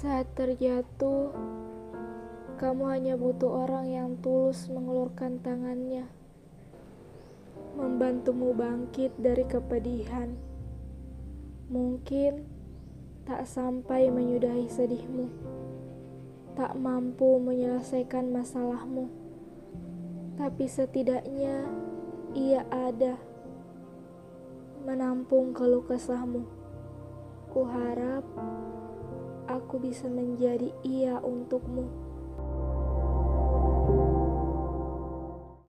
Saat terjatuh, kamu hanya butuh orang yang tulus mengelurkan tangannya, membantumu bangkit dari kepedihan. Mungkin tak sampai menyudahi sedihmu, tak mampu menyelesaikan masalahmu, tapi setidaknya ia ada menampung keluh kesahmu. Kuharap aku bisa menjadi ia untukmu.